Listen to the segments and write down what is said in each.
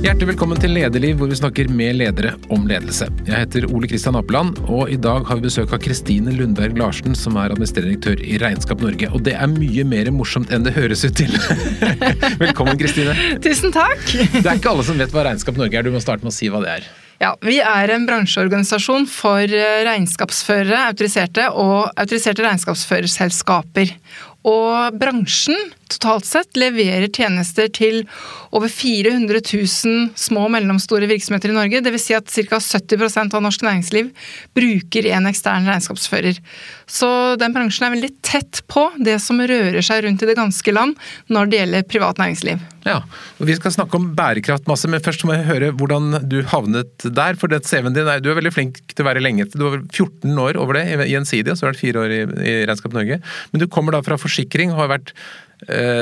Hjertelig velkommen til Lederliv, hvor vi snakker med ledere om ledelse. Jeg heter Ole Kristian Apeland, og i dag har vi besøk av Kristine Lundberg Larsen, som er administrerende direktør i Regnskap Norge. Og det er mye mer morsomt enn det høres ut til. velkommen, Kristine. Tusen takk. Det er ikke alle som vet hva Regnskap Norge er, du må starte med å si hva det er. Ja, Vi er en bransjeorganisasjon for eh, regnskapsførere, autoriserte og autoriserte regnskapsførerselskaper. Og bransjen totalt sett leverer tjenester til over 400 000 små og mellomstore virksomheter i Norge. Dvs. Si at ca. 70% av norsk næringsliv bruker en ekstern regnskapsfører. Så den bransjen er veldig tett på det som rører seg rundt i det ganske land når det gjelder privat næringsliv. Ja, og Vi skal snakke om bærekraft masse, men først må jeg høre hvordan du havnet der. For det CV-en din er, du er veldig flink til å være lenge. Du var 14 år over det i Gjensidige, så har du vært fire år i, i Regnskap Norge. Men du kommer da fra forsikring og har vært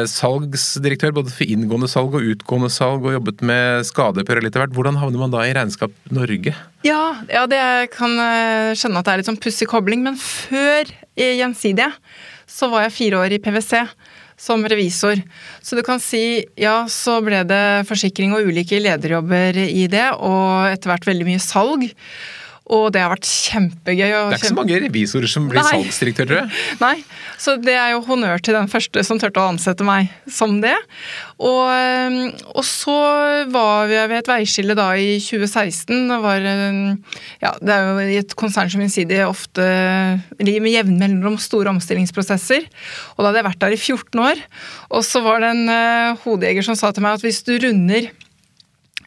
salgsdirektør både for inngående salg og utgående salg, og jobbet med skadeoppgjør litt av hvert. Hvordan havner man da i Regnskap Norge? Ja, ja det kan skjønne at det er litt sånn pussig kobling, men før i Gjensidige så var jeg fire år i PwC som revisor. Så du kan si ja, så ble det forsikring og ulike lederjobber i det, og etter hvert veldig mye salg. Og det har vært kjempegøy. det er ikke så mange revisorer som blir salgsdirektør, tror jeg. Nei, så det er jo honnør til den første som turte å ansette meg som det. Og, eh, og så var vi ved et veiskille da i 2016. Det var ja, det er jo i et konsern som Insidia ofte ligger med jevne mellomrom store omstillingsprosesser. Og da hadde jeg vært der i 14 år. Og så var det en uh, hodejeger som sa til meg at hvis du runder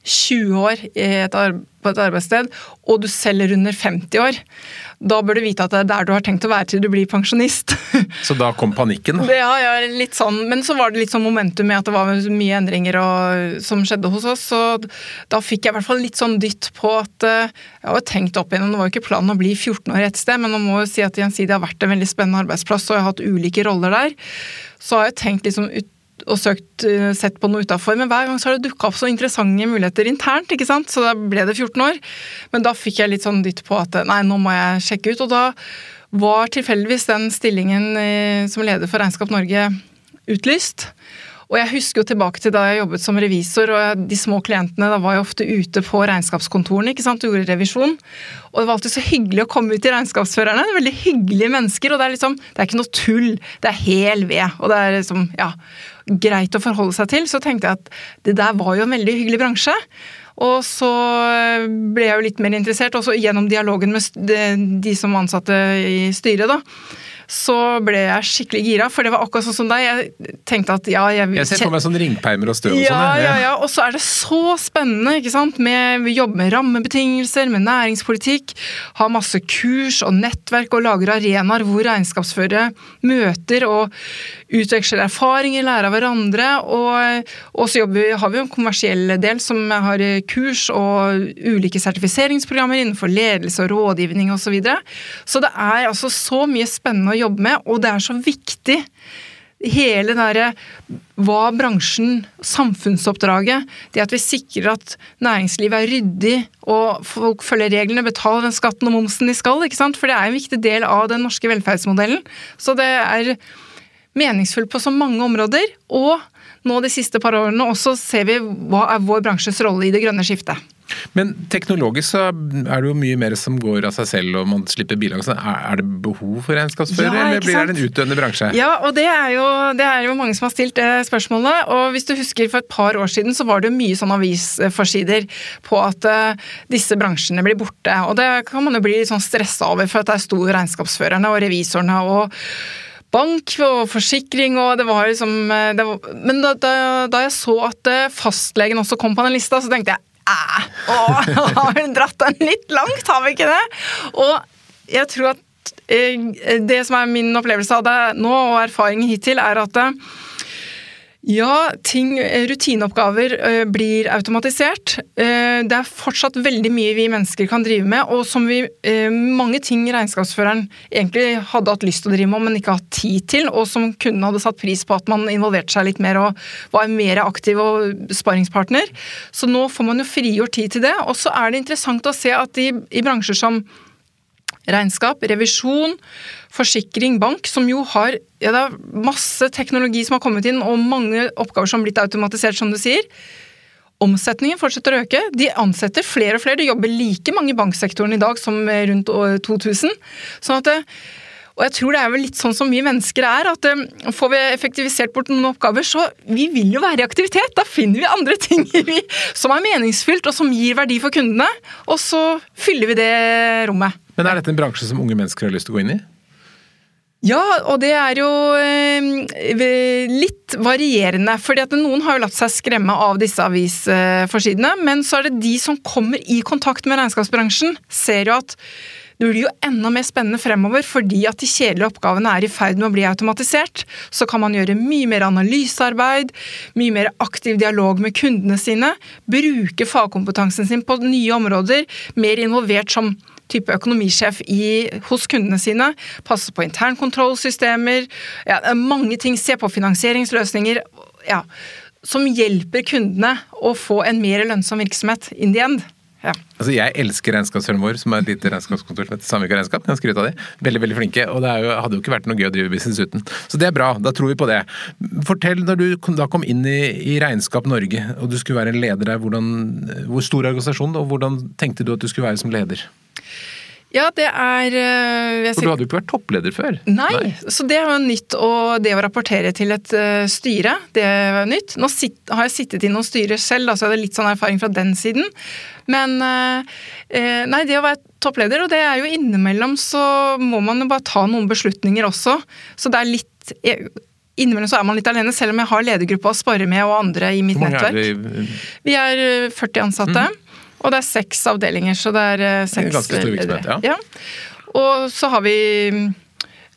20 år et på et arbeidssted, og du selger under 50 år, da bør du vite at det er der du har tenkt å være til du blir pensjonist. Så da kom panikken? Ja, ja, litt sånn. Men så var det litt sånn momentum med at det var mye endringer og, som skjedde hos oss. Så da fikk jeg i hvert fall litt sånn dytt på at eh, Jeg har jo tenkt opp igjennom, det var jo ikke planen å bli 14 år et sted, men man må jo si at Gjensidige har vært en veldig spennende arbeidsplass, og jeg har hatt ulike roller der. Så har jeg tenkt liksom ut og søkt, eh, sett på noe utafor, men hver gang så har det dukka opp så interessante muligheter internt, ikke sant. Så da ble det 14 år. Men da fikk jeg litt sånn dytt på at nei, nå må jeg sjekke ut. Og da var tilfeldigvis den stillingen eh, som leder for Regnskap Norge utlyst. Og jeg husker jo tilbake til da jeg jobbet som revisor, og de små klientene da var jeg ofte ute på regnskapskontorene ikke sant, og gjorde revisjon. Og det var alltid så hyggelig å komme ut til regnskapsførerne. Er veldig hyggelige mennesker, og det er liksom Det er ikke noe tull. Det er hel ved. Og det er liksom, ja greit å forholde seg til, så tenkte jeg at det der var jo en veldig hyggelig bransje. Og så ble jeg jo litt mer interessert, også gjennom dialogen med de som ansatte i styret, da så ble jeg skikkelig gira, for det var akkurat sånn som deg. Jeg tenkte at ja Jeg, jeg ser for meg sånn ringpeimer og støv og ja, sånn. Ja, ja, Og så er det så spennende, ikke sant. Med, vi jobber med rammebetingelser, med næringspolitikk. Har masse kurs og nettverk og lager arenaer hvor regnskapsførere møter og utveksler erfaringer, lærer av hverandre. Og, og så vi, har vi jo en kommersiell del som har kurs og ulike sertifiseringsprogrammer innenfor ledelse og rådgivning osv. Så, videre. så det er altså så mye spennende å jobbe med, og det er så viktig. Hele derre hva bransjen, samfunnsoppdraget, det at vi sikrer at næringslivet er ryddig og folk følger reglene, betaler den skatten og momsen de skal, ikke sant? for det er en viktig del av den norske velferdsmodellen. Så det er meningsfullt på så mange områder. Og nå de siste par årene også ser vi hva er vår bransjes rolle i det grønne skiftet. Men teknologisk så er det jo mye mer som går av seg selv, og man slipper bilag. Er det behov for regnskapsfører, ja, eller blir det en utdøende bransje? Ja, og det er, jo, det er, jo, mange som har stilt det spørsmålet. Og hvis du husker for et par år siden, så var det mye sånn avisforsider på at uh, disse bransjene blir borte. Og det kan man jo bli litt sånn stressa over, for at det er stor regnskapsførerne og revisorene. og bank og forsikring og det var liksom eh, det var, Men da, da, da, jeg så at eh, fastlegen også kom på den lista, så tenkte jeg æh, har hun dratt den litt langt, har vi ikke det? Og jeg tror at eh, det som er min opplevelse av det nå, og erfaringen hittil, er at ja, ting, rutineoppgaver uh, blir automatisert. Uh, det er fortsatt veldig mye vi mennesker kan drive med, og som vi Mange ting regnskapsføreren egentlig hadde hatt lyst til å drive med, men ikke hatt tid til, og som kunden hadde satt pris på at man involverte seg litt mer og var mer aktiv og sparringspartner. Så nå får man jo frigjort tid til det. Og så er det interessant å se at i, i bransjer som regnskap, revisjon, forsikring, bank, som jo har ja, det er masse teknologi som har kommet inn, og mange oppgaver som har blitt automatisert, som du sier. Omsetningen fortsetter å øke. De ansetter flere og flere. Det jobber like mange i banksektoren i dag som rundt 2000. Sånn at det, og jeg tror det er vel litt sånn som vi mennesker er, at får vi effektivisert bort noen oppgaver, så vi vil jo være i aktivitet. Da finner vi andre ting vi, som er meningsfylt og som gir verdi for kundene, og så fyller vi det rommet. Men er dette en bransje som unge mennesker har lyst til å gå inn i? Ja, og det er jo eh, litt varierende. fordi at noen har jo latt seg skremme av disse avisforsidene. Men så er det de som kommer i kontakt med regnskapsbransjen, ser jo at det blir jo enda mer spennende fremover fordi at de kjedelige oppgavene er i ferd med å bli automatisert. Så kan man gjøre mye mer analysearbeid, mye mer aktiv dialog med kundene sine. Bruke fagkompetansen sin på nye områder, mer involvert som type økonomisjef i, hos kundene sine. Passe på internkontrollsystemer. Ja, mange ting. Se på finansieringsløsninger. Ja, som hjelper kundene å få en mer lønnsom virksomhet in the end. Ja. Altså, jeg elsker regnskapsfølgen vår, som er et lite regnskapskontor Samvika Regnskap. Jeg skryter av de. Veldig veldig flinke, og det jo, hadde jo ikke vært noe gøy å drive business uten. Så det er bra, da tror vi på det. Fortell, når du da kom inn i, i Regnskap Norge, og du skulle være en leder der, hvordan, hvor stor organisasjon, og hvordan tenkte du at du skulle være som leder? Ja, det er eh, For du hadde jo ikke vært toppleder før? Nei, Nei. så det er jo nytt. Og det å rapportere til et uh, styre, det er nytt. Nå sitt, har jeg sittet i noen styrer selv, da, så jeg hadde litt sånn erfaring fra den siden. Men uh, nei, det å være toppleder, og det er jo innimellom så må man jo bare ta noen beslutninger også. Så det er litt Innimellom så er man litt alene, selv om jeg har ledergruppa å spare med og andre i mitt nettverk. Vi? vi? er 40 ansatte. Mm. Og det er seks avdelinger, så det er eh, seks Ganske stor virksomhet, ja. ja. Og så har vi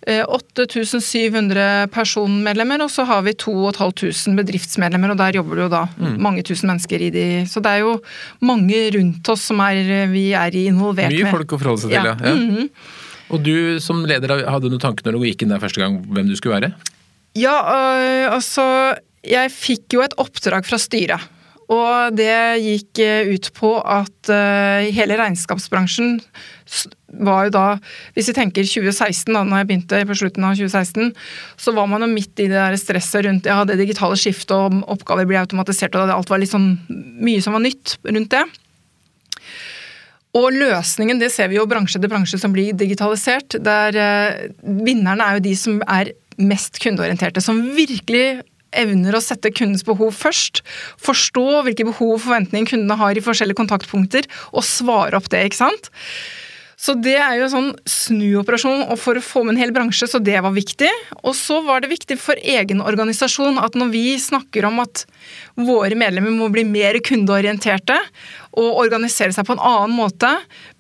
8700 eh, personmedlemmer, og så har vi 2500 bedriftsmedlemmer, og der jobber det jo da mm. mange tusen mennesker i de Så det er jo mange rundt oss som er, vi er involvert Mye med. Mye folk å forholde seg til, ja. ja. Mm -hmm. Og du som leder, hadde noen tanker når du gikk inn der første gang, hvem du skulle være? Ja, øh, altså Jeg fikk jo et oppdrag fra styret og det gikk eh, ut på at uh, hele regnskapsbransjen var jo da Hvis vi tenker 2016, da når jeg begynte på slutten av 2016, så var man jo midt i det der stresset rundt ja, det digitale skiftet, og oppgaver ble automatisert, og alt var litt sånn mye som var nytt rundt det. Og løsningen, det ser vi jo bransje etter bransje som blir digitalisert. der uh, Vinnerne er jo de som er mest kundeorienterte, som virkelig evner å sette kundens behov først. Forstå hvilke behov og forventninger kundene har i forskjellige kontaktpunkter, og svare opp det. ikke sant? Så det er jo en sånn snuoperasjon og for å få med en hel bransje, så det var viktig. Og så var det viktig for egen organisasjon at når vi snakker om at våre medlemmer må bli mer kundeorienterte og organisere seg på en annen måte,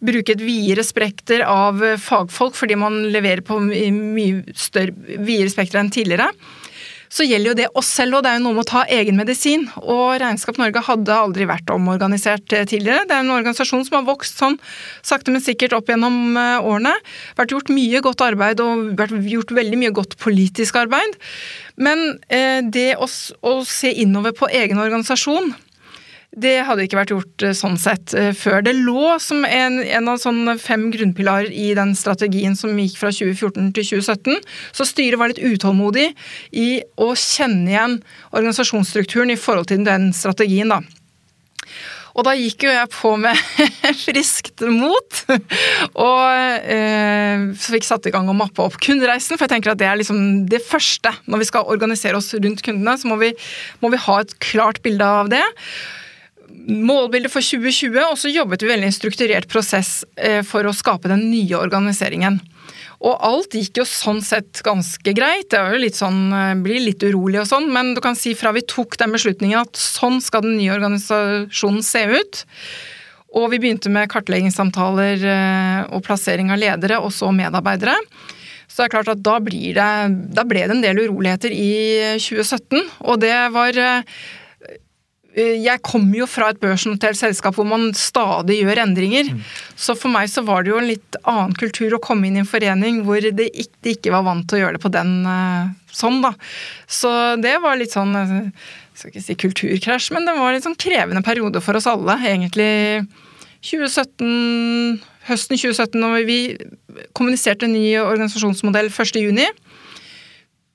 bruke et videre spekter av fagfolk fordi man leverer på mye større, videre spekter enn tidligere, så gjelder jo det oss selv og Det er jo noe med å ta egen medisin. Og Regnskap Norge hadde aldri vært omorganisert eh, tidligere. Det er en organisasjon som har vokst sånn sakte, men sikkert opp gjennom eh, årene. Vært gjort mye godt arbeid og vært gjort veldig mye godt politisk arbeid. Men eh, det å, å se innover på egen organisasjon det hadde ikke vært gjort eh, sånn sett eh, før. Det lå som en, en av sånne fem grunnpilarer i den strategien som gikk fra 2014 til 2017. Så styret var litt utålmodig i å kjenne igjen organisasjonsstrukturen i forhold til den strategien, da. Og da gikk jo jeg på med friskt mot, og eh, fikk satt i gang å mappe opp kundereisen. For jeg tenker at det er liksom det første. Når vi skal organisere oss rundt kundene, så må vi, må vi ha et klart bilde av det målbildet for 2020, og så jobbet vi veldig i en strukturert prosess eh, for å skape den nye organiseringen. Og alt gikk jo sånn sett ganske greit. Det var jo litt sånn, eh, blir litt urolig og sånn, men du kan si fra vi tok den beslutningen at sånn skal den nye organisasjonen se ut. Og vi begynte med kartleggingssamtaler eh, og plassering av ledere, og så medarbeidere. Så det er klart at da, det, da ble det en del uroligheter i 2017. Og det var jeg kommer jo fra et børsnotert selskap hvor man stadig gjør endringer. Mm. Så for meg så var det jo en litt annen kultur å komme inn i en forening hvor ikke, de ikke var vant til å gjøre det på den uh, sånn, da. Så det var litt sånn eh, Jeg skal ikke si kulturkrasj, men det var litt sånn krevende periode for oss alle, egentlig. 2017, høsten 2017, når vi kommuniserte en ny organisasjonsmodell 1.6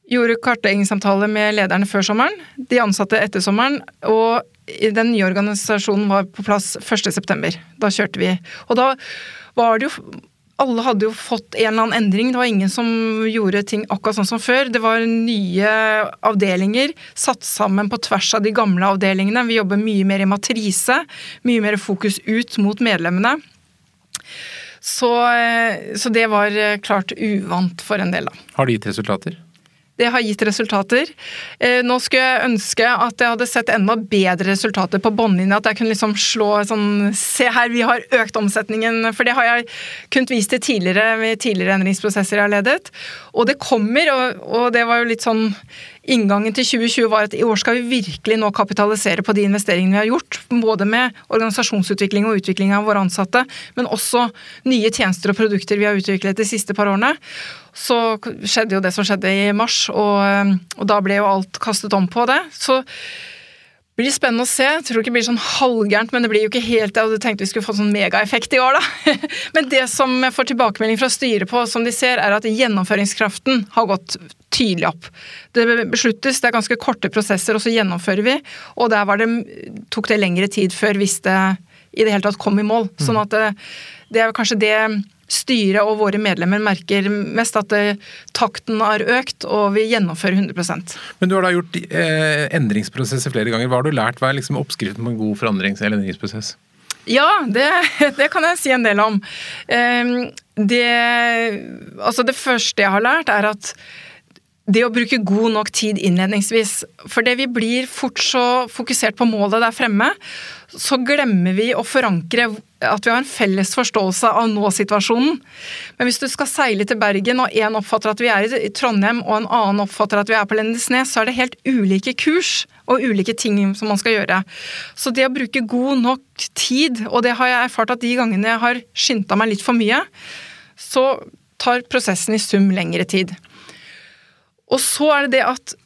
gjorde kartleggingssamtale med lederne før sommeren, de ansatte etter sommeren, og den nye organisasjonen var på plass 1.9. Da kjørte vi. Og da var det jo alle hadde jo fått en eller annen endring. Det var ingen som gjorde ting akkurat sånn som før. Det var nye avdelinger satt sammen på tvers av de gamle avdelingene. Vi jobber mye mer i matrise. Mye mer fokus ut mot medlemmene. Så, eh, så det var eh, klart uvant for en del, da. Har det gitt resultater? Det har gitt resultater. Eh, nå skulle jeg ønske at jeg hadde sett enda bedre resultater på bunnlinja. At jeg kunne liksom slå sånn Se her, vi har økt omsetningen. For det har jeg kunnet vise til tidligere ved tidligere endringsprosesser jeg har ledet. Og det kommer, og, og det var jo litt sånn Inngangen til 2020 var at i år skal vi virkelig nå kapitalisere på de investeringene vi har gjort. Både med organisasjonsutvikling og utvikling av våre ansatte, men også nye tjenester og produkter vi har utviklet de siste par årene så skjedde jo det som skjedde i mars, og, og da ble jo alt kastet om på det. Så det blir spennende å se. Jeg tror ikke det blir sånn halvgærent, men det blir jo ikke helt det. Jeg hadde tenkt vi skulle få sånn megaeffekt i år, da. Men det som jeg får tilbakemelding fra styret på, som de ser, er at gjennomføringskraften har gått tydelig opp. Det besluttes, det er ganske korte prosesser, og så gjennomfører vi. Og der det, tok det lengre tid før hvis det i det hele tatt kom i mål. Sånn at det, det er kanskje det styret og våre medlemmer merker mest at eh, takten har økt, og vi gjennomfører 100% Men du har da gjort eh, endringsprosesser flere ganger. Hva har du lært? Hva er liksom oppskriften på en god forandrings- eller endringsprosess? Ja, det, det, kan jeg si en del om. Eh, det, altså det første jeg har lært, er at det å bruke god nok tid innledningsvis. For det vi blir fort så fokusert på målet der fremme, så glemmer vi å forankre at vi har en felles forståelse av nå-situasjonen. Men hvis du skal seile til Bergen, og én oppfatter at vi er i Trondheim, og en annen oppfatter at vi er på Lindesnes, så er det helt ulike kurs og ulike ting som man skal gjøre. Så det å bruke god nok tid, og det har jeg erfart at de gangene jeg har skynda meg litt for mye, så tar prosessen i sum lengre tid. Og så er det det at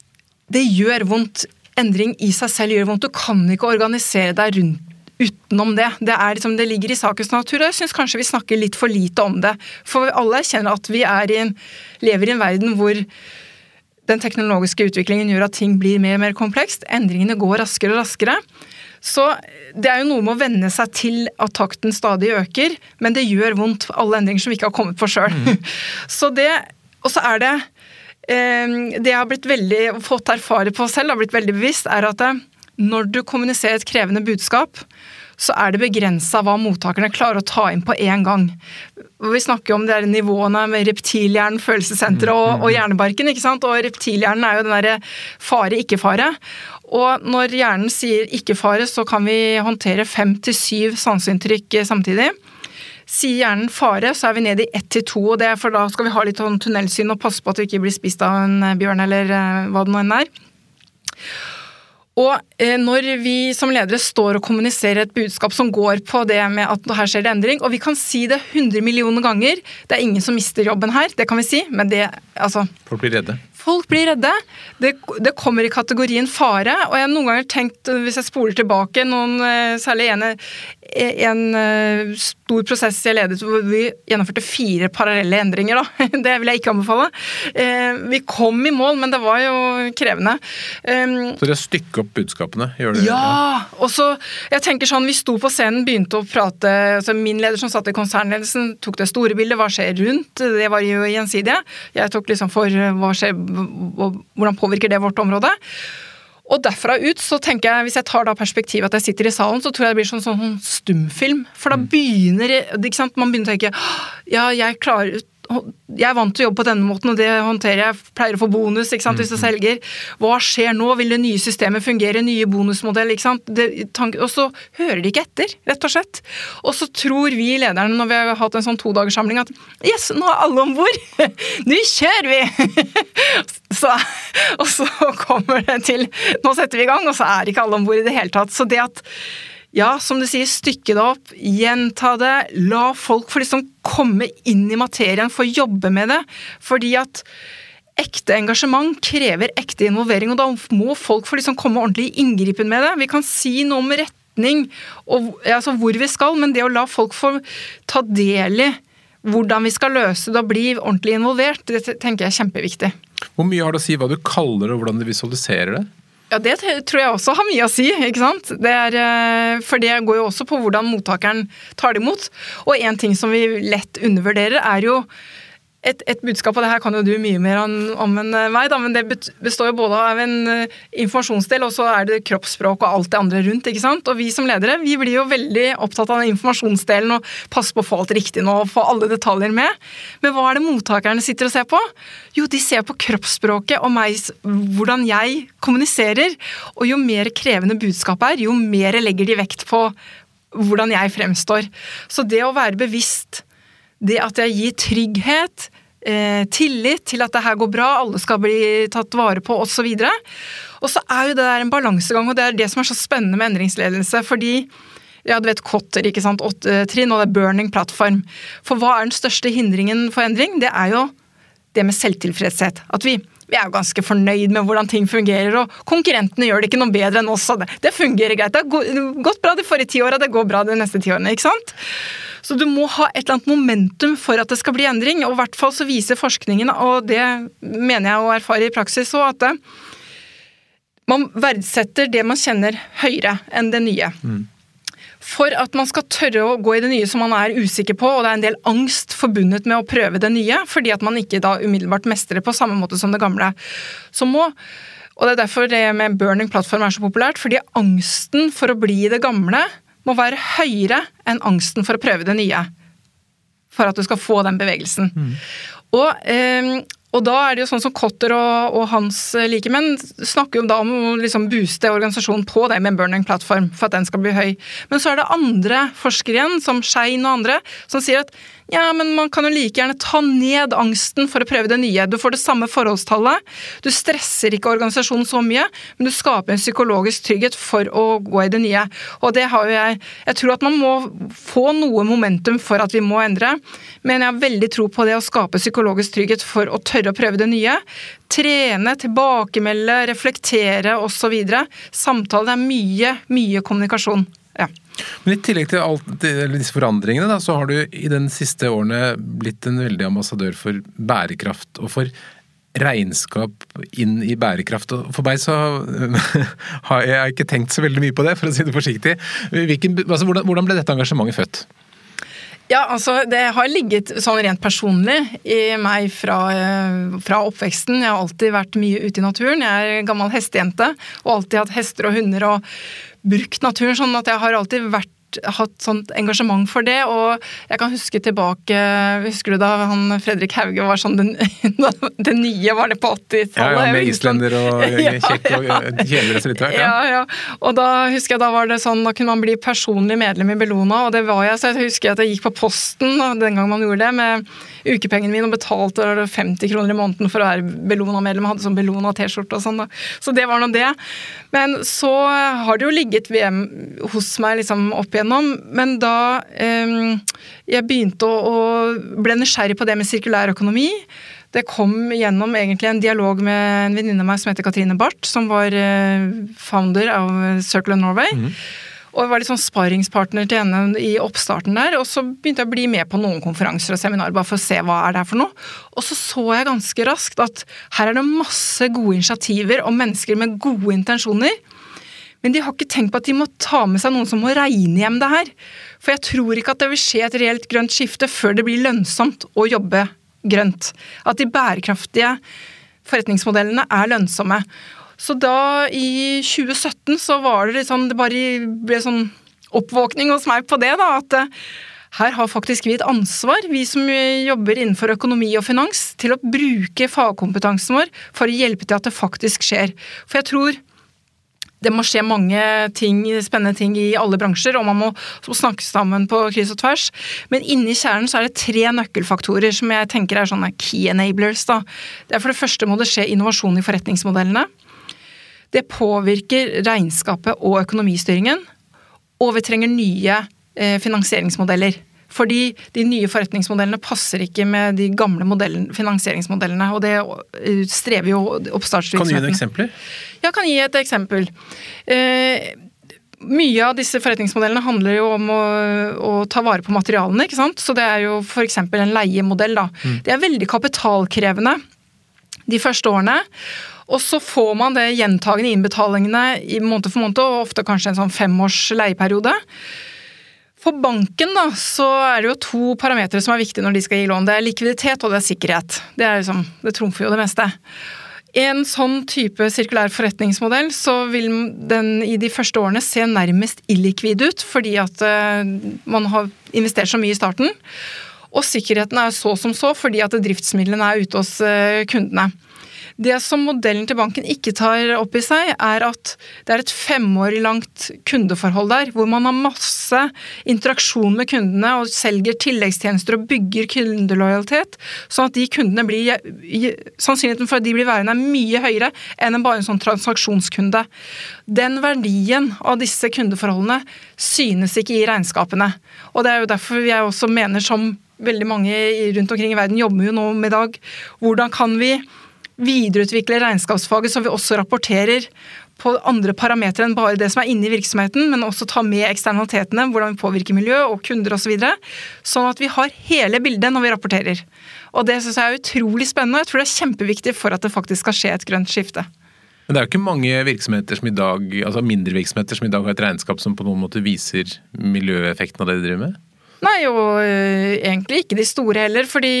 det gjør vondt. Endring i seg selv gjør vondt. Du kan ikke organisere deg rundt utenom det. Det, liksom, det ligger i sakens natur, og jeg syns kanskje vi snakker litt for lite om det. For alle kjenner at vi i en, lever i en verden hvor den teknologiske utviklingen gjør at ting blir mer og mer komplekst. Endringene går raskere og raskere. Så det er jo noe med å venne seg til at takten stadig øker, men det gjør vondt, alle endringer som vi ikke har kommet på sjøl. Mm. Så det, og så er det Det jeg har blitt veldig, fått erfare på selv, har blitt veldig bevisst, er at eh, når du kommuniserer et krevende budskap, så er det begrensa hva mottakerne klarer å ta inn på én gang. Vi snakker om de nivåene med reptilhjernen, følelsessenteret og, og, hjernebarken. ikke sant? Og reptilhjernen er jo den derre fare-ikke-fare. Og når hjernen sier ikke-fare, så kan vi håndtere fem til syv sanseinntrykk samtidig. Sier hjernen fare, så er vi nede i ett til to, og det er for da skal vi ha litt sånn tunnelsyn og passe på at vi ikke blir spist av en bjørn eller eh, hva det nå enn er. Og eh, når vi som ledere står og kommuniserer et budskap som går på det med at her skjer det endring, og vi kan si det 100 millioner ganger, det er ingen som mister jobben her, det kan vi si, men det altså Folk blir redde? Folk blir redde. Det, det, kommer i kategorien fare. Og jeg har noen ganger tenkt, hvis jeg spoler tilbake, noen, eh, særlig en, en eh, stor prosess jeg ledet hvor vi gjennomførte fire parallelle endringer. Da. Det vil jeg ikke anbefale. Eh, vi kom i mål, men det var jo krevende. Så dere stykker opp budskapene? gjør det? Ja! og så, jeg tenker sånn, Vi sto på scenen, begynte å prate altså Min leder som satt i konsernledelsen, tok det store bildet. Hva skjer rundt? Det var jo gjensidige. Jeg tok liksom for hva skjer hvordan påvirker det vårt område? Og derfra ut så tenker jeg, hvis jeg tar da perspektivet at jeg sitter i salen, så tror jeg det blir sånn, sånn stumfilm. For da mm. begynner ikke sant, man begynner å tenke ja, jeg klarer jeg er vant til å jobbe på denne måten, og det håndterer jeg. Pleier å få bonus ikke sant, hvis mm, mm. selger. Hva skjer nå? Vil det nye systemet fungere? Nye bonusmodell? ikke sant? Det, og så hører de ikke etter, rett og slett. Og så tror vi lederne, når vi har hatt en sånn todagerssamling, at yes, nå er alle om bord! nå kjører vi! så, og så kommer det til Nå setter vi i gang, og så er ikke alle om bord i det hele tatt. Så det at ja, som du sier, stykke det opp, gjenta det. La folk få liksom komme inn i materien, få jobbe med det. Fordi at ekte engasjement krever ekte involvering, og da må folk få liksom komme ordentlig i inngripen med det. Vi kan si noe om retning og altså hvor vi skal, men det å la folk få ta del i hvordan vi skal løse det og bli ordentlig involvert, det tenker jeg er kjempeviktig. Hvor mye har det å si hva du kaller det og hvordan du visualiserer det? Ja, det tror jeg også har mye å si. ikke sant? Det er, eh, for det går jo også på hvordan mottakeren tar det imot. Og en ting som vi lett undervurderer, er jo et, et, budskap, og det her kan jo du mye mer om, enn meg, da, men det består jo både av en uh, informasjonsdel, og så er det kroppsspråk og alt det andre rundt. ikke sant? Og vi som ledere vi blir jo veldig opptatt av den informasjonsdelen og passer på å få alt riktig nå og få alle detaljer med. Men hva er det mottakerne sitter og ser på? Jo, de ser på kroppsspråket og meg, hvordan jeg kommuniserer. Og jo mer krevende budskapet er, jo mer legger de vekt på hvordan jeg fremstår. Så det å være bevisst det at jeg gir trygghet, eh, tillit til at det her går bra, alle skal bli tatt vare på osv. Og så er jo det der en balansegang, og det er det som er så spennende med endringsledelse. fordi ja, du vet Kotter, ikke sant, åtte trinn, og det er burning plattform. For hva er den største hindringen for endring? Det er jo det med selvtilfredshet. At vi, vi er jo ganske fornøyd med hvordan ting fungerer, og konkurrentene gjør det ikke noe bedre enn oss. Det, det fungerer greit. Det har gått bra de forrige ti åra, det går bra de neste ti årene. ikke sant? Så du må ha et eller annet momentum for at det skal bli endring. Og i hvert fall så viser forskningen, og det mener jeg å erfare i praksis òg, at man verdsetter det man kjenner høyere enn det nye. Mm. For at man skal tørre å gå i det nye som man er usikker på, og det er en del angst forbundet med å prøve det nye, fordi at man ikke da umiddelbart mestrer på samme måte som det gamle. Så må og det er derfor det med burning plattform er så populært, fordi angsten for å bli det gamle må være høyere enn angsten for å prøve det nye. For at du skal få den bevegelsen. Mm. Og, eh, og, da er det jo sånn som Cotter og, og hans likemenn snakker jo da om å liksom booste organisasjonen på det med en burning plattform, for at den skal bli høy. Men så er det andre forskere igjen, som Schein og andre, som sier at ja, men man kan jo like gjerne ta ned angsten for å prøve det nye. Du får det samme forholdstallet. Du stresser ikke organisasjonen så mye, men du skaper en psykologisk trygghet for å gå i det nye. Og det har jo jeg Jeg tror at man må få noe momentum for at vi må endre, men jeg har veldig tro på det å skape psykologisk trygghet for å tørre å prøve det nye. Trene, tilbakemelde, reflektere osv. Samtale. Det er mye, mye kommunikasjon. Men I tillegg til alt disse forandringene, da, så har du i den siste årene blitt en veldig ambassadør for bærekraft og for regnskap inn i bærekraft. For meg så har jeg ikke tenkt så veldig mye på det, for å si det forsiktig. Hvilken, altså, hvordan, ble dette engasjementet født? Ja, altså Det har ligget sånn rent personlig i meg fra, fra, oppveksten. Jeg har alltid vært mye ute i naturen. Jeg er gammel hestejente og alltid hatt hester og hunder og brukt naturen. sånn at jeg har alltid vært hatt sånt engasjement for det. Og jeg kan huske tilbake Husker du da han Fredrik Hauge var sånn den, Det nye var det på 80-tallet? Ja, ja, med islender og kjekk og kjeler så vidt Ja, ja. Og da husker jeg da var det sånn, da kunne man bli personlig medlem i Bellona, og det var jeg. Så jeg husker at jeg gikk på posten den gang man gjorde det, med ukepengene mine og betalte 50 kroner i måneden for å være Bellona-medlem. Hadde sånn Bellona-T-skjorte og sånn. da. Så det var nå det. Men så har det jo ligget VM hos meg liksom opp igjennom. Men da eh, jeg begynte å, å ble nysgjerrig på det med sirkulær økonomi det kom gjennom egentlig en dialog med en venninne av meg som heter Katrine Barth, som var eh, founder av Circle of Norway. Mm. Og var litt sånn sparingspartner til henne i oppstarten der. Og så begynte jeg å bli med på noen konferanser og seminarer bare for å se hva er det her for noe. Og så så jeg ganske raskt at her er det masse gode initiativer og mennesker med gode intensjoner. Men de har ikke tenkt på at de må ta med seg noen som må regne hjem det her. For jeg tror ikke at det vil skje et reelt grønt skifte før det blir lønnsomt å jobbe grønt. At de bærekraftige forretningsmodellene er lønnsomme. Så da, i 2017, så var det sånn Det bare ble sånn oppvåkning hos meg på det, da. At eh, her har faktisk vi et ansvar, vi som jobber innenfor økonomi og finans, til å bruke fagkompetansen vår for å hjelpe til at det faktisk skjer. For jeg tror det må skje mange ting, spennende ting i alle bransjer, og man må snakke sammen på kryss og tvers. Men inni kjernen så er det tre nøkkelfaktorer som jeg tenker er sånne key enablers. Da. Det er For det første må det skje innovasjon i forretningsmodellene. Det påvirker regnskapet og økonomistyringen. Og vi trenger nye eh, finansieringsmodeller. Fordi de nye forretningsmodellene passer ikke med de gamle finansieringsmodellene. Og det eh, strever jo oppstartsvirksomheten. Kan du gi noen eksempler? Ja, jeg kan gi et eksempel. Eh, mye av disse forretningsmodellene handler jo om å, å, ta vare på materialene. ikke sant? Så det er jo f.eks. en leiemodell. da. Mm. Det er veldig kapitalkrevende de første årene. Og så får man det gjentagende innbetalingene i måned for måned, og ofte kanskje en sånn femårs leieperiode. For banken da, så er det jo to parametere som er viktige når de skal gi lån. Det er likviditet og det er sikkerhet. Det, er liksom, det trumfer jo det meste. En sånn type sirkulær forretningsmodell så vil den i de første årene se nærmest illikvid ut, fordi at uh, man har investert så mye i starten. Og sikkerheten er så som så, fordi at driftsmidlene er ute hos uh, kundene. Det som modellen til banken ikke tar opp i seg, er at det er et femårig langt kundeforhold der, hvor man har masse interaksjon med kundene og selger tilleggstjenester og bygger kundelojalitet, sånn at de kundene blir Sannsynligheten for at de blir værende er mye høyere enn bare en sånn transaksjonskunde. Den verdien av disse kundeforholdene synes ikke i regnskapene. Og det er jo derfor jeg også mener, som veldig mange rundt omkring i verden jobber jo nå med i dag, hvordan kan vi videreutvikle regnskapsfaget så vi også rapporterer på andre parametere enn bare det som er inne i virksomheten, men også ta med eksternalitetene, hvordan vi påvirker miljø og kunder osv. Så videre, sånn at vi har hele bildet når vi rapporterer. Og Det synes jeg er utrolig spennende, og jeg tror det er kjempeviktig for at det faktisk skal skje et grønt skifte. Men det er jo ikke mange virksomheter som i dag, altså mindre virksomheter som i dag har et regnskap som på noen måte viser miljøeffekten av det de driver med? Nei, og øh, egentlig ikke de store heller. Fordi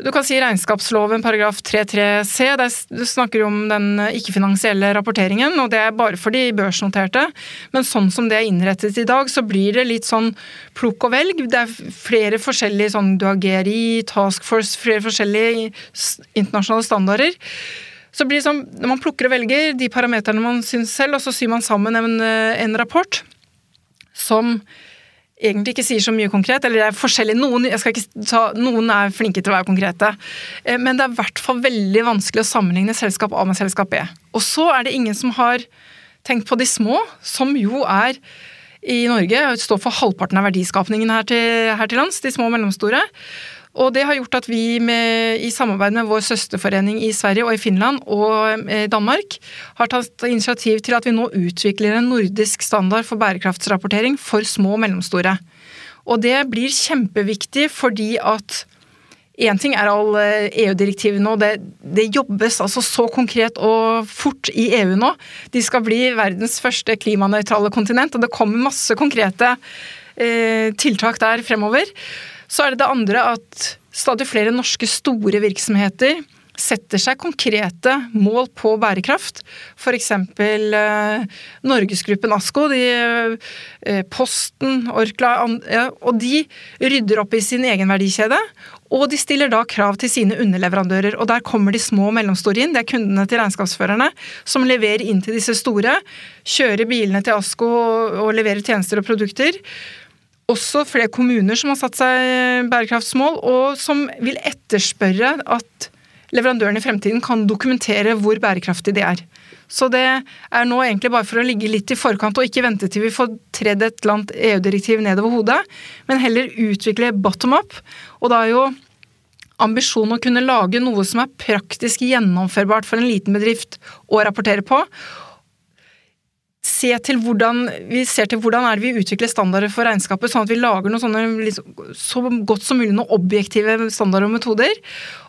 du kan si regnskapsloven paragraf 3-3c, du snakker om den ikke-finansielle rapporteringen, og det er bare for de børsnoterte. Men sånn som det er innrettet i dag, så blir det litt sånn plukk og velg. Det er flere forskjellige sånn du har GRI, Task Force, flere forskjellige internasjonale standarder. Så blir det sånn, når man plukker og velger de parameterne man syns selv, og så syr man sammen en, en rapport som egentlig ikke sier så mye konkret. Eller det er forskjellig. Noen, ta, noen er flinke til å være konkrete. Eh, men det er i hvert fall veldig vanskelig å sammenligne selskap A med selskap B. Og så er det ingen som har tenkt på de små, som jo er i Norge står for halvparten av verdiskapningen her til, her til lands, de små og mellomstore. Og det har gjort at vi med, i samarbeid med vår søsterforening i Sverige og i Finland og eh, Danmark har tatt initiativ til at vi nå utvikler en nordisk standard for bærekraftsrapportering for små og mellomstore. Og det blir kjempeviktig fordi at Én ting er alle EU-direktivene, og det, det, jobbes altså så konkret og fort i EU nå. De skal bli verdens første klimanøytrale kontinent, og det kommer masse konkrete eh, tiltak der fremover. Så er det det andre at stadig flere norske store virksomheter setter seg konkrete mål på bærekraft. F.eks. Eh, Norgesgruppen ASKO, de, eh, Posten, Orkla ja, Og de rydder opp i sin egen verdikjede. Og de stiller da krav til sine underleverandører. Og der kommer de små og mellomstore inn. Det er kundene til regnskapsførerne som leverer inn til disse store. Kjører bilene til ASKO og leverer tjenester og produkter også flere kommuner som har satt seg bærekraftsmål, og som vil etterspørre at leverandørene i fremtiden kan dokumentere hvor bærekraftig de er. Så det er nå egentlig bare for å ligge litt i forkant og ikke vente til vi får tredd et eller annet EU-direktiv nedover hodet, men heller utvikle bottom up. Og da er jo ambisjonen å kunne lage noe som er praktisk gjennomførbart for en liten bedrift å rapportere på, se til hvordan, vi ser til hvordan er det vi utvikler standarder for regnskapet, sånn at vi lager noe sånne, så godt som mulig noen objektive standarder og metoder,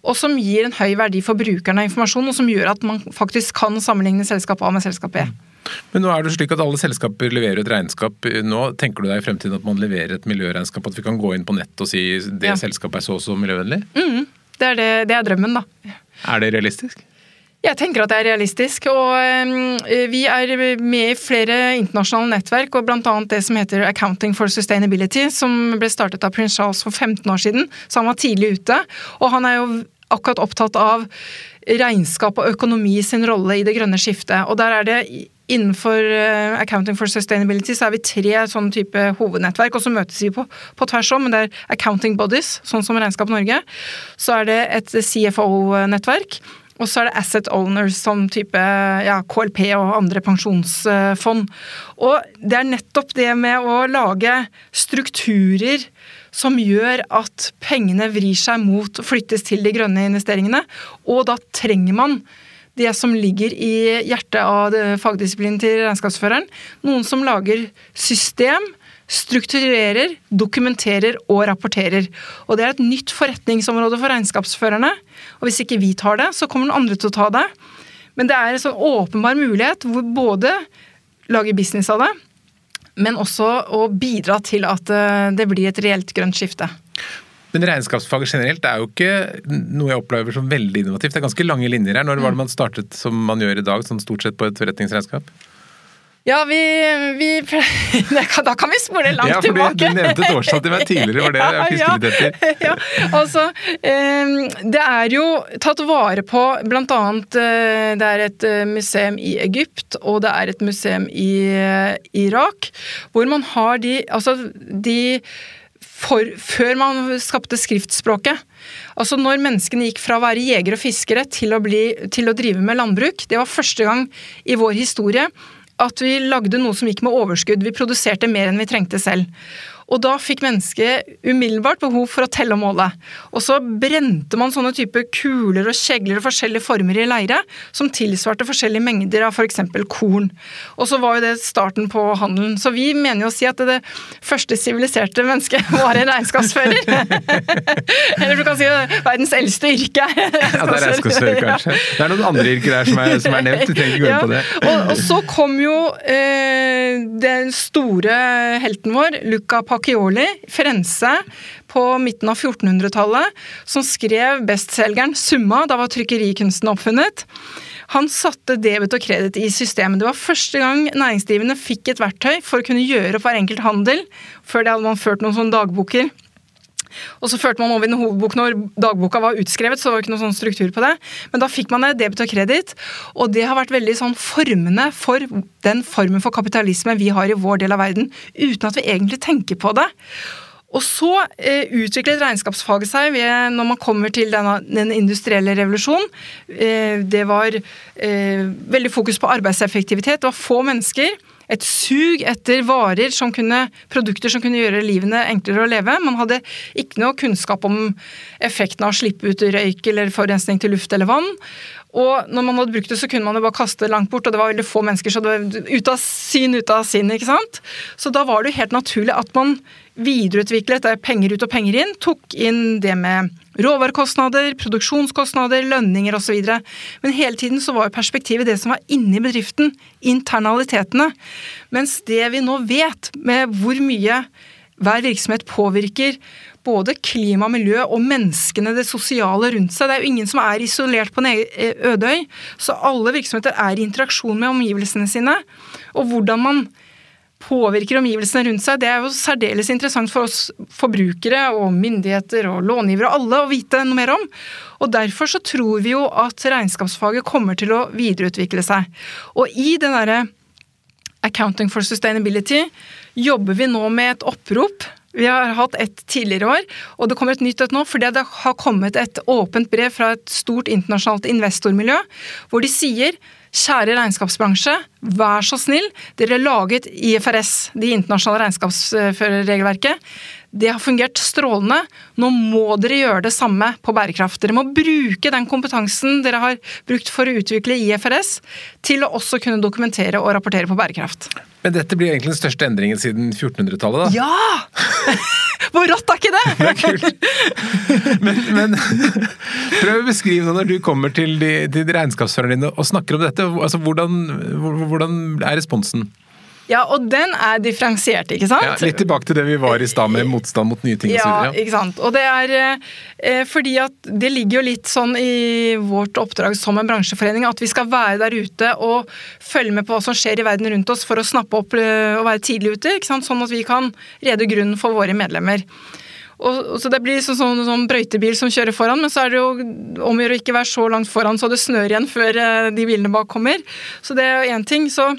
og som gir en høy verdi for brukerne av informasjon, og som gjør at man faktisk kan sammenligne selskap A med selskap B. Men nå er det slik at alle selskaper leverer et regnskap. Nå tenker du deg i fremtiden at man leverer et miljøregnskap, at vi kan gå inn på nett og si det ja. selskapet er så og så miljøvennlig? Mm, det, er det, det er drømmen, da. Er det realistisk? Jeg tenker at det er realistisk. og eh, Vi er med i flere internasjonale nettverk, og bl.a. det som heter Accounting for Sustainability, som ble startet av prins Charles for 15 år siden. Så han var tidlig ute. Og han er jo akkurat opptatt av regnskap og økonomi sin rolle i det grønne skiftet. Og der er det Innenfor eh, Accounting for Sustainability så er vi tre sånne type hovednettverk, og så møtes vi på, på tvers om, men det er accounting bodies, sånn som Regnskap Norge. Så er det et CFO-nettverk og så er det asset owners som type ja, KLP og andre pensjonsfond. Og det er nettopp det med å lage strukturer som gjør at pengene vrir seg mot og flyttes til de grønne investeringene. Og da trenger man det som ligger i hjertet av fagdisiplinen til regnskapsføreren. Noen som lager system, strukturerer, dokumenterer og rapporterer. Og det er et nytt forretningsområde for regnskapsførerne. Og hvis ikke vi tar det, så kommer noen andre til å ta det. Men det er en sånn åpenbar mulighet hvor både lage business av det, men også å bidra til at eh, det blir et reelt grønt skifte. Men regnskapsfaget generelt er jo ikke noe jeg opplever som veldig innovativt. Det er ganske lange linjer her. Når var det man startet som man gjør i dag, sånn stort sett på et forretningsregnskap? Ja, vi, vi Da kan vi spole langt ja, for tilbake. Du nevnte et årstall til meg tidligere, var det jeg fisket litt etter. Ja, altså, det er jo tatt vare på annet eh, Det er et eh, museum i Egypt, og det er et museum i eh, Irak, hvor man har de Altså, de for, før man skapte skriftspråket. Altså Når menneskene gikk fra å være jegere og fiskere til å, bli, til å drive med landbruk. Det var første gang i vår historie at vi lagde noe som gikk med overskudd. Vi produserte mer enn vi trengte selv. Og da fikk mennesket umiddelbart behov for å telle og måle. Og så brente man sånne typer kuler og kjegler og forskjellige former i leire, som tilsvarte forskjellige mengder av f.eks. korn. Og så var jo det starten på handelen. Så vi mener jo å si at det første siviliserte mennesket var en regnskapsfører. Eller du kan si verdens eldste yrke er Ja, det er regnskapsfører, kanskje. Det er noen andre yrker der som er, som er nevnt, vi trenger ikke gå inn på det. Og, og, så kom jo eh, den store helten vår, Luca Pac Pacchioli, Frense, på midten av 1400-tallet, som skrev bestselgeren 'Summa'. Da var trykkerikunsten oppfunnet. Han satte debet og kreditt i systemet. Det var første gang næringsdrivende fikk et verktøy for å kunne gjøre opp hver enkelt handel. Før det hadde man ført noen sånne dagboker. Og så førte man over i en hovedbok når dagboka var utskrevet, så det var ikke noen sånn struktur på det. Men da fikk man det, debet og kreditt, og det har vært veldig sånn formende for den formen for kapitalisme vi har i vår del av verden, uten at vi egentlig tenker på det. Og så eh, utviklet regnskapsfaget seg ved, når man kommer til denne, den industrielle revolusjonen. Eh, det var eh, veldig fokus på arbeidseffektivitet. Det var få mennesker et sug etter varer som kunne, produkter som kunne gjøre livene enklere å leve. Man hadde ikke noe kunnskap om effekten av å slippe ut røyk eller forurensning til luft eller vann. Og når man hadde brukt det, så kunne man jo bare kaste det langt bort, og det var veldig få mennesker, så det var ut av syn, ut av sinn, ikke sant. Så da var det jo helt naturlig at man videreutviklet det penger ut og penger inn, tok inn det med råvarekostnader, produksjonskostnader, lønninger osv. Men hele tiden så var jo perspektivet det som var inni bedriften, internalitetene. Mens det vi nå vet med hvor mye hver virksomhet påvirker både klima, miljø og menneskene, det sosiale rundt seg. Det er jo ingen som er isolert på en ødøy. øde. Så alle virksomheter er i interaksjon med omgivelsene sine. Og hvordan man påvirker omgivelsene rundt seg, det er jo særdeles interessant for oss forbrukere og myndigheter og långivere og alle å vite noe mer om. Og Derfor så tror vi jo at regnskapsfaget kommer til å videreutvikle seg. Og i den derre Accounting for Sustainability jobber vi nå med et opprop vi har hatt et tidligere år, og det kommer et nytt et nå. Fordi det har kommet et åpent brev fra et stort internasjonalt investormiljø, hvor de sier Kjære regnskapsbransje, vær så snill. Dere laget IFRS, de internasjonale regnskapsførerregelverket. Det har fungert strålende. Nå må dere gjøre det samme på bærekraft. Dere må bruke den kompetansen dere har brukt for å utvikle IFRS, til å også kunne dokumentere og rapportere på bærekraft. Men dette blir egentlig den største endringen siden 1400-tallet, da? Ja! Hvor rått er ikke det? det er kult. Men, men prøv å beskrive det når du kommer til, de, til regnskapsførerne dine og snakker om dette. Altså, hvordan, hvordan er responsen? Ja, og den er differensiert, ikke sant? Ja, litt tilbake til det vi var i stad med motstand mot nye ting. Ja, ja. ikke sant. Og det er eh, fordi at det ligger jo litt sånn i vårt oppdrag som en bransjeforening at vi skal være der ute og følge med på hva som skjer i verden rundt oss for å snappe opp eh, og være tidlig ute, ikke sant? sånn at vi kan rede grunnen for våre medlemmer. Og, så Det blir sånn, sånn, sånn, brøytebil som kjører foran, men så er det jo om å gjøre å ikke være så langt foran så det snør igjen før eh, de bilene bak kommer. Så det er jo én ting. så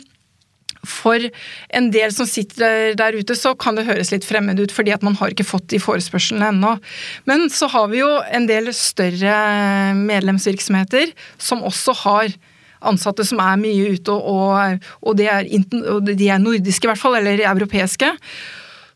for en del som sitter der ute, så kan det høres litt fremmed ut, fordi at man har ikke fått de forespørslene ennå. Men så har vi jo en del større medlemsvirksomheter som også har ansatte som er mye ute, og, og, de, er, og de er nordiske i hvert fall, eller europeiske.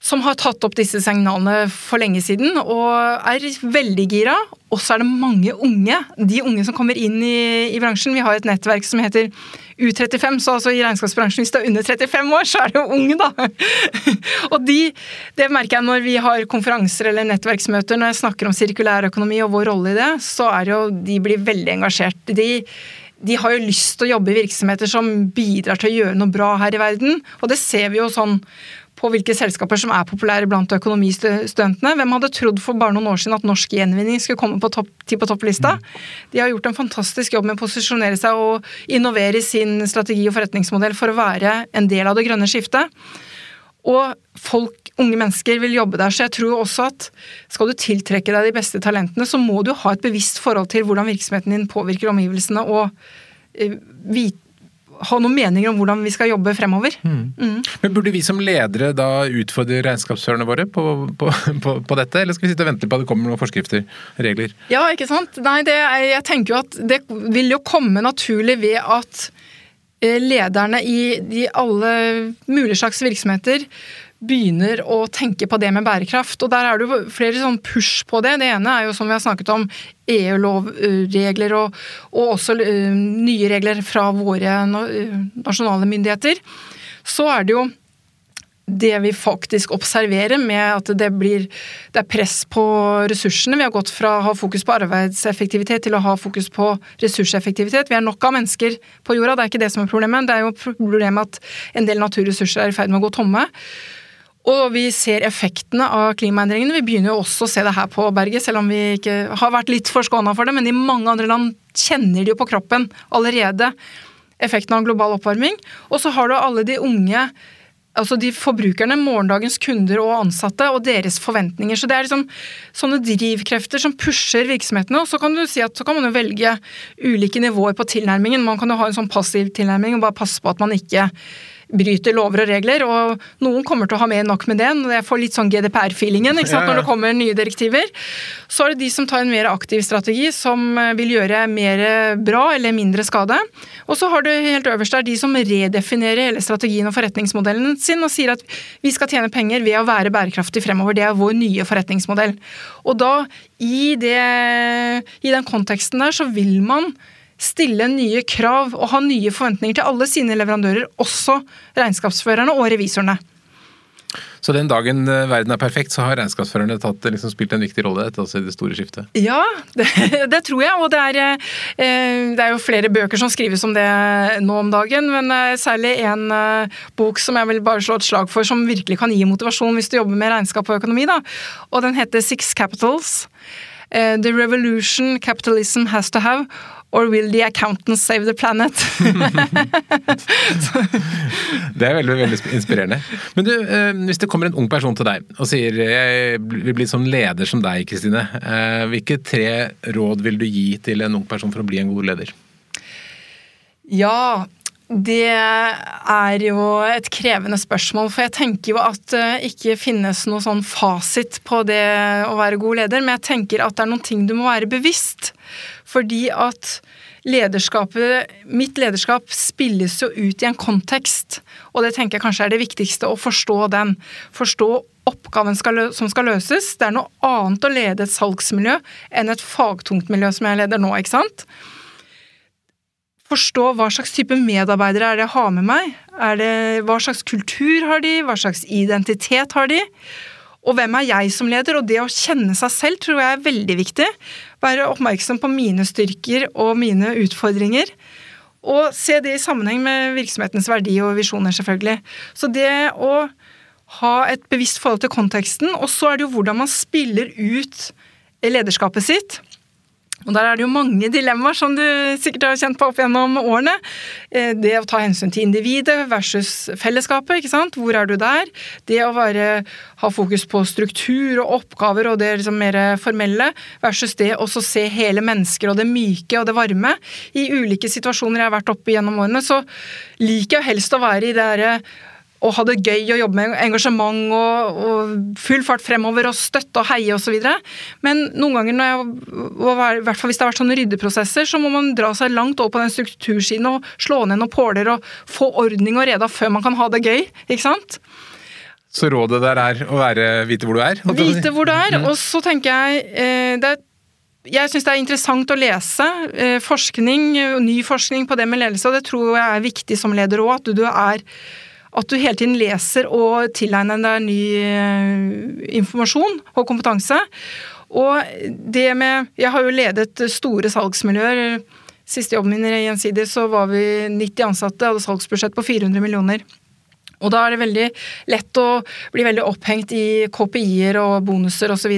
som har tatt opp disse signalene for lenge siden og er veldig gira. Og så er det mange unge, de unge som kommer inn i, i bransjen. Vi har et nettverk som heter U35, så altså i regnskapsbransjen hvis du er under 35 år, så er du ung, da. og de, det merker jeg når vi har konferanser eller nettverksmøter, når jeg snakker om sirkulærøkonomi og vår rolle i det, så er jo de blir veldig engasjert. De, de har jo lyst til å jobbe i virksomheter som bidrar til å gjøre noe bra her i verden. Og det ser vi jo sånn på hvilke selskaper som er populære blant økonomistudentene. Hvem hadde trodd for bare noen år siden at norsk gjenvinning skulle komme på topp, på topplista? De har gjort en fantastisk jobb med å posisjonere seg og innovere i sin strategi og forretningsmodell for å være en del av det grønne skiftet. Og folk, unge mennesker, vil jobbe der. Så jeg tror også at skal du tiltrekke deg de beste talentene, så må du ha et bevisst forhold til hvordan virksomheten din påvirker omgivelsene, og eh, vite ha noen meninger om hvordan vi skal jobbe fremover. Mm. Mm. Men Burde vi som ledere da utfordre regnskapsførerne våre på, på, på, på, dette, eller skal vi sitte og vente på at det kommer noen forskrifter, regler? Ja, ikke sant. Nei, det, jeg tenker jo at det vil jo komme naturlig ved at eh, lederne i de alle mulige slags virksomheter begynner å tenke på det med bærekraft. Og der er det jo flere sånn push på det. Det ene er jo som vi har snakket om, EU-lovregler og, og, også nye regler fra våre nasjonale myndigheter. Så er det jo det vi faktisk observerer med at det blir det er press på ressursene. Vi har gått fra å ha fokus på arbeidseffektivitet til å ha fokus på ressurseffektivitet. Vi er nok av mennesker på jorda, det er ikke det som er problemet. Det er jo problemet at en del naturressurser er i ferd med å gå tomme. Og vi ser effektene av klimaendringene. Vi begynner jo også å se det her på berget, selv om vi ikke har vært litt forskåna for det. Men i mange andre land kjenner de jo på kroppen allerede effekten av global oppvarming. Og så har du alle de unge altså de forbrukerne, morgendagens kunder og ansatte, og deres forventninger. Så det er liksom sånne drivkrefter som pusher virksomhetene. Og så kan du si at så kan man jo velge ulike nivåer på tilnærmingen. Man kan jo ha en sånn passiv tilnærming og bare passe på at man ikke bryter lover og regler, og noen kommer til å ha mer nok med det. Jeg får litt sånn GDPR-feelingen ja, ja. når det kommer nye direktiver. Så er det de som tar en mer aktiv strategi, som eh, vil gjøre mer bra eller mindre skade. Og så har du helt øverst der de som redefinerer hele strategien og forretningsmodellen sin og sier at vi skal tjene penger ved å være bærekraftig fremover. Det er vår nye forretningsmodell. Og da, i, det, i den konteksten der, så vil man stille nye krav og ha nye forventninger til alle sine leverandører, også regnskapsførerne og revisorene. Så den dagen eh, verden er perfekt, så har regnskapsførerne tatt, liksom, spilt en viktig rolle altså, det store skiftet? Ja, det, det tror jeg. Og det er, eh, det er, jo flere bøker som skrives om det nå om dagen. Men eh, særlig en bok som jeg vil bare slå et slag for, som virkelig kan gi motivasjon hvis du jobber med regnskap og økonomi. Da. Og den heter Six Capitals. The Revolution Capitalism Has To Have. Or will the accountants save the planet? det er veldig, veldig inspirerende. Men du, eh, hvis det kommer en ung person til deg og sier jeg vil bli sånn leder som deg, Kristine. Eh, hvilke tre råd vil du gi til en ung person for å bli en god leder? Ja, det er jo et krevende spørsmål, for jeg tenker jo at det ikke finnes noe sånn fasit på det å være god leder, men jeg tenker at det er noen ting du må være bevisst. Fordi at lederskapet Mitt lederskap spilles jo ut i en kontekst, og det tenker jeg kanskje er det viktigste, å forstå den. Forstå oppgaven skal, som skal løses. Det er noe annet å lede et salgsmiljø enn et fagtungt miljø som jeg leder nå, ikke sant? Forstå hva slags type medarbeidere er det jeg har med meg. Det, hva slags kultur har de, hva slags identitet har de? Og hvem er jeg som leder? Og det å kjenne seg selv tror jeg er veldig viktig. Være oppmerksom på mine styrker og mine utfordringer. Og se det i sammenheng med virksomhetens verdi og visjoner, selvfølgelig. Så det å ha et bevisst forhold til konteksten, og så er det jo hvordan man spiller ut lederskapet sitt. Og Der er det jo mange dilemmaer som du sikkert har kjent på opp gjennom årene. Eh, det å ta hensyn til individet versus fellesskapet. ikke sant? Hvor er du der? Det å være, ha fokus på struktur og oppgaver og det liksom mer formelle, versus det å se hele mennesker og det myke og det varme. I ulike situasjoner jeg har vært oppe gjennom årene, så liker jeg helst å være i det derre å ha det gøy og jobbe med engasjement og, og full fart fremover og støtte og heie osv. Men noen ganger, når jeg, i hvert fall hvis det har vært sånne ryddeprosesser, så må man dra seg langt over på den struktursiden og slå ned noen påler og få ordning og reda før man kan ha det gøy. ikke sant? Så rådet der er å være, vite hvor du er? Vite hvor du er. Og så tenker jeg eh, det er jeg syns det er interessant å lese eh, forskning, ny forskning på det med ledelse, og det tror jeg er viktig som leder òg. At du er at du hele tiden leser og tilegner deg ny eh, informasjon og kompetanse. Og det med Jeg har jo ledet store salgsmiljøer. Siste jobben min i Gjensidig så var vi 90 ansatte, hadde salgsbudsjett på 400 millioner. Og da er det veldig lett å bli veldig opphengt i KPI-er og bonuser osv.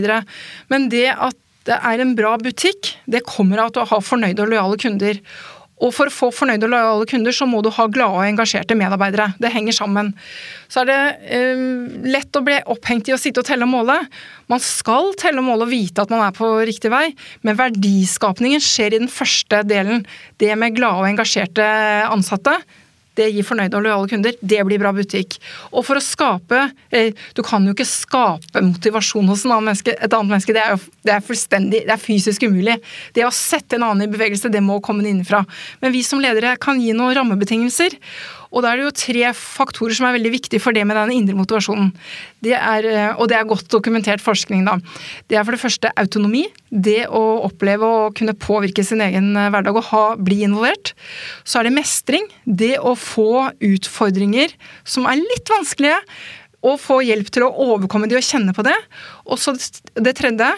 Men det at det er en bra butikk, det kommer av at du har fornøyde og lojale kunder. Og for å få fornøyde og lojale kunder, så må du ha glade og engasjerte medarbeidere. Det henger sammen. Så er det um, lett å bli opphengt i å sitte og telle og måle. Man skal telle og måle og vite at man er på riktig vei, men verdiskapningen skjer i den første delen. Det med glade og engasjerte ansatte det gir fornøyde og lojale kunder. Det blir bra butikk. Og for å skape eh, Du kan jo ikke skape motivasjon hos et annet menneske. Det er jo det er fullstendig, det er fysisk umulig. Det å sette en annen i bevegelse, det må komme innenfra. Men vi som ledere kan gi noen rammebetingelser. Og da er det jo tre faktorer som er veldig viktige for det med den indre motivasjonen. Det er, eh, og det er godt dokumentert forskning, da. Det er for det første autonomi. Det å oppleve å kunne påvirke sin egen eh, hverdag og ha, bli involvert. Så er det mestring. Det å få utfordringer som er litt vanskelige. Og få hjelp til å overkomme de og kjenne på det. Og så det tredje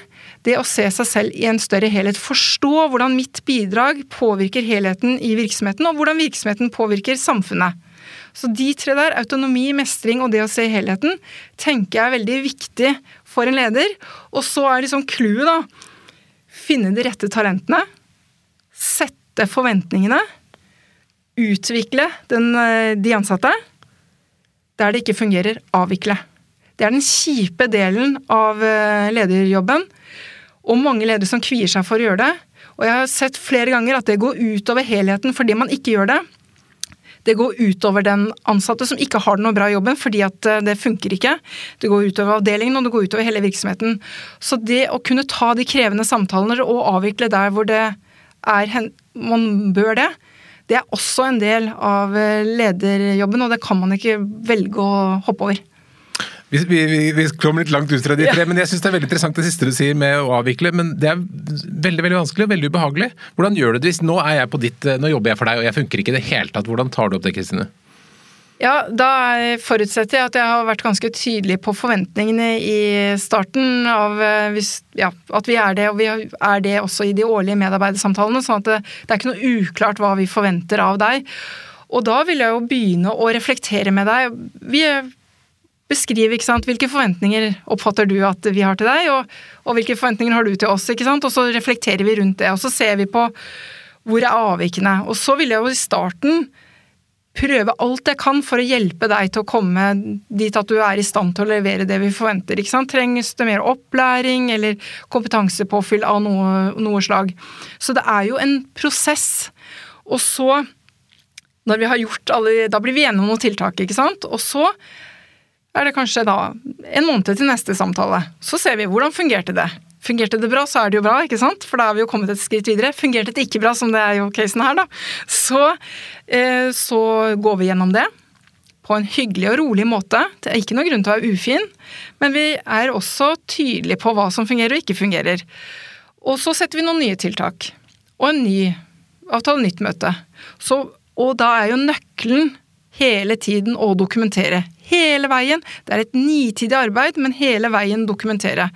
det å se seg selv i en større helhet. Forstå hvordan mitt bidrag påvirker helheten i virksomheten, og hvordan virksomheten påvirker samfunnet. Så de tre der, autonomi, mestring og det å se helheten, tenker jeg er veldig viktig for en leder. Og så er liksom clouet, da, finne de rette talentene. Sette forventningene. Utvikle den, eh, de ansatte. Der det ikke fungerer, avvikle. Det er den kjipe delen av eh, lederjobben og mange ledere som kvier seg for å gjøre det. Og jeg har sett flere ganger at det går utover helheten fordi man ikke gjør det. Det går utover den ansatte som ikke har noe bra i jobben fordi at eh, det funker ikke. Det går utover avdelingen og det går utover hele virksomheten. Så det å kunne ta de krevende samtalene og avvikle der hvor det er man bør det, det er også en del av eh, lederjobben, og det kan man ikke velge å hoppe over. Vi, vi, vi, kom litt langt ut fra de tre, ja. men jeg syns det er veldig interessant det siste du sier med å avvikle. Men det er veldig veldig vanskelig og veldig ubehagelig. Hvordan gjør du det hvis nå er jeg på ditt, nå jobber jeg for deg og jeg funker ikke i det hele tatt. Hvordan tar du opp det, Kristine? Ja, Da forutsetter jeg at jeg har vært ganske tydelig på forventningene i starten. av eh, hvis, ja, At vi er det, og vi er det også i de årlige medarbeidersamtalene. sånn at det, det er ikke noe uklart hva vi forventer av deg. Og da vil jeg jo begynne å reflektere med deg. Vi beskrive ikke sant, hvilke forventninger oppfatter du at vi har til deg, og, og, hvilke forventninger har du til oss. ikke sant, Og så reflekterer vi rundt det. Og så ser vi på hvor er avvikene. Og så vil jeg jo i starten prøve alt jeg kan for å hjelpe deg til å komme dit at du er i stand til å levere det vi forventer. ikke sant? Trengs det mer opplæring eller kompetansepåfyll av noe, noe slag? Så det er jo en prosess. Og så, når vi har gjort alle Da blir vi enige om noen tiltak, ikke sant? Og så er det kanskje da en måned til neste samtale. Så ser vi hvordan fungerte det. Fungerte det bra, så er det jo bra, ikke sant? For da har vi jo kommet et skritt videre. Fungerte det ikke bra, som det er jo casen her, da, så, eh, så går vi gjennom det på en hyggelig og rolig måte. Det er ikke noen grunn til å være ufin, men vi er også tydelige på hva som fungerer og ikke fungerer. Og så setter vi noen nye tiltak. Og en ny avtale, nytt møte. Så, og da er jo nøkkelen hele tiden å dokumentere. Hele veien. Det er et nitidig arbeid, men hele veien dokumentere.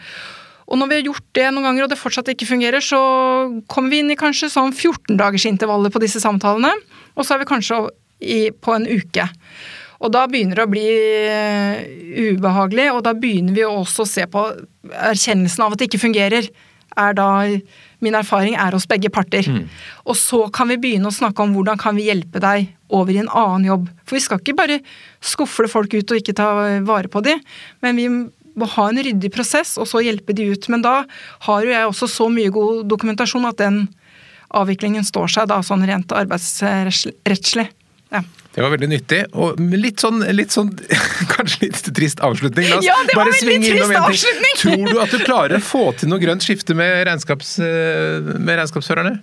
Og når vi har gjort det noen ganger, og det fortsatt ikke fungerer, så kommer vi inn i kanskje sånn 14 dagers intervaller på disse samtalene. Og så er vi kanskje i, på en uke. Og da begynner det å bli eh, ubehagelig, og da begynner vi også å se på erkjennelsen av at det ikke fungerer. Er da min erfaring er hos begge parter. Mm. Og så kan vi begynne å snakke om hvordan kan vi hjelpe deg over i en annen jobb. For vi skal ikke bare skufle folk ut og ikke ta vare på de, men vi må ha en ryddig prosess og så hjelpe de ut. Men da har jo jeg også så mye god dokumentasjon at den avviklingen står seg da sånn rent arbeidsrettslig. Ja. Det var veldig nyttig. Og litt sånn, litt sånn kanskje litt trist avslutning. La oss ja, det var bare svinge innom en ting. Tror du at du klarer å få til noe grønt skifte med, regnskaps, eh, med regnskapsførerne?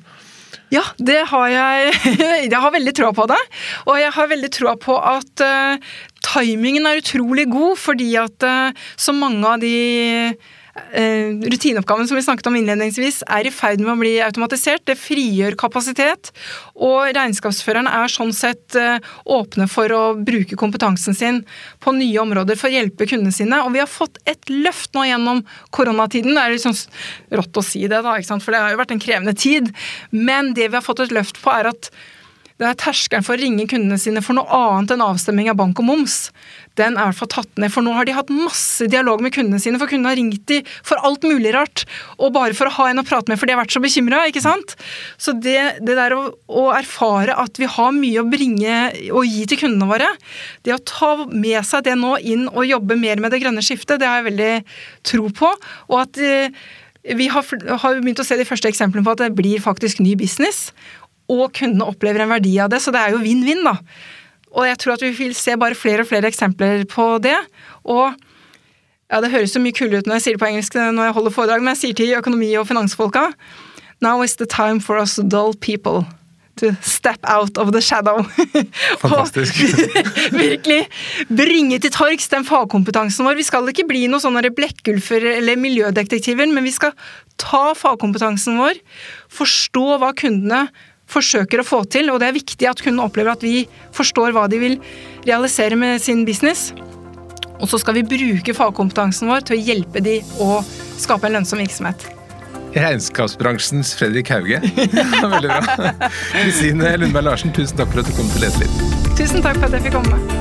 Ja, det har jeg. Jeg har veldig troa på det. Og jeg har veldig troa på at uh, timingen er utrolig god, fordi at uh, så mange av de eh, rutineoppgavene som vi snakket om innledningsvis, er i ferd med å bli automatisert. Det frigjør kapasitet. Og regnskapsføreren er sånn sett eh, åpne for å bruke kompetansen sin på nye områder for å hjelpe kundene sine. Og vi har fått et løft nå gjennom koronatiden. Det er litt sånn rått å si det, da, for det har jo vært en krevende tid. Men det vi har fått et løft på, er at det er terskelen for å ringe kundene sine for noe annet enn avstemming av bank og moms. Den er i hvert fall tatt ned, for nå har de hatt masse dialog med kundene sine. For kundene har ringt de for alt mulig rart, og bare for å ha en å prate med, for de har vært så bekymra. Så det, det der å, å, erfare at vi har mye å bringe og gi til kundene våre, det å ta med seg det nå inn og jobbe mer med det grønne skiftet, det har jeg veldig tro på. Og at eh, vi har, har, begynt å se de første eksemplene på at det blir faktisk ny business og kundene opplever en verdi av det. Så det er jo vinn-vinn, da. Og jeg tror at vi vil se bare flere og flere eksempler på det. Og ja, det høres så mye kulere ut når jeg sier det på engelsk når jeg holder foredrag, men jeg sier til økonomi- og finansfolka Now is the time for us dull people to step out of the shadow. Fantastisk. virkelig bringe til torgs den fagkompetansen vår. Vi skal ikke bli noen sånne blekkgulfer eller miljødetektiver, men vi skal ta fagkompetansen vår, forstå hva kundene forsøker å få til, og det er viktig at kunden opplever at vi forstår hva de vil realisere med sin business. Og så skal vi bruke fagkompetansen vår til å hjelpe de å skape en lønnsom virksomhet. Regnskapsbransjens Fredrik Hauge. Veldig bra. Kristine Lundberg Larsen, tusen takk for at du kom til Lederliv. Tusen takk for at jeg fikk komme.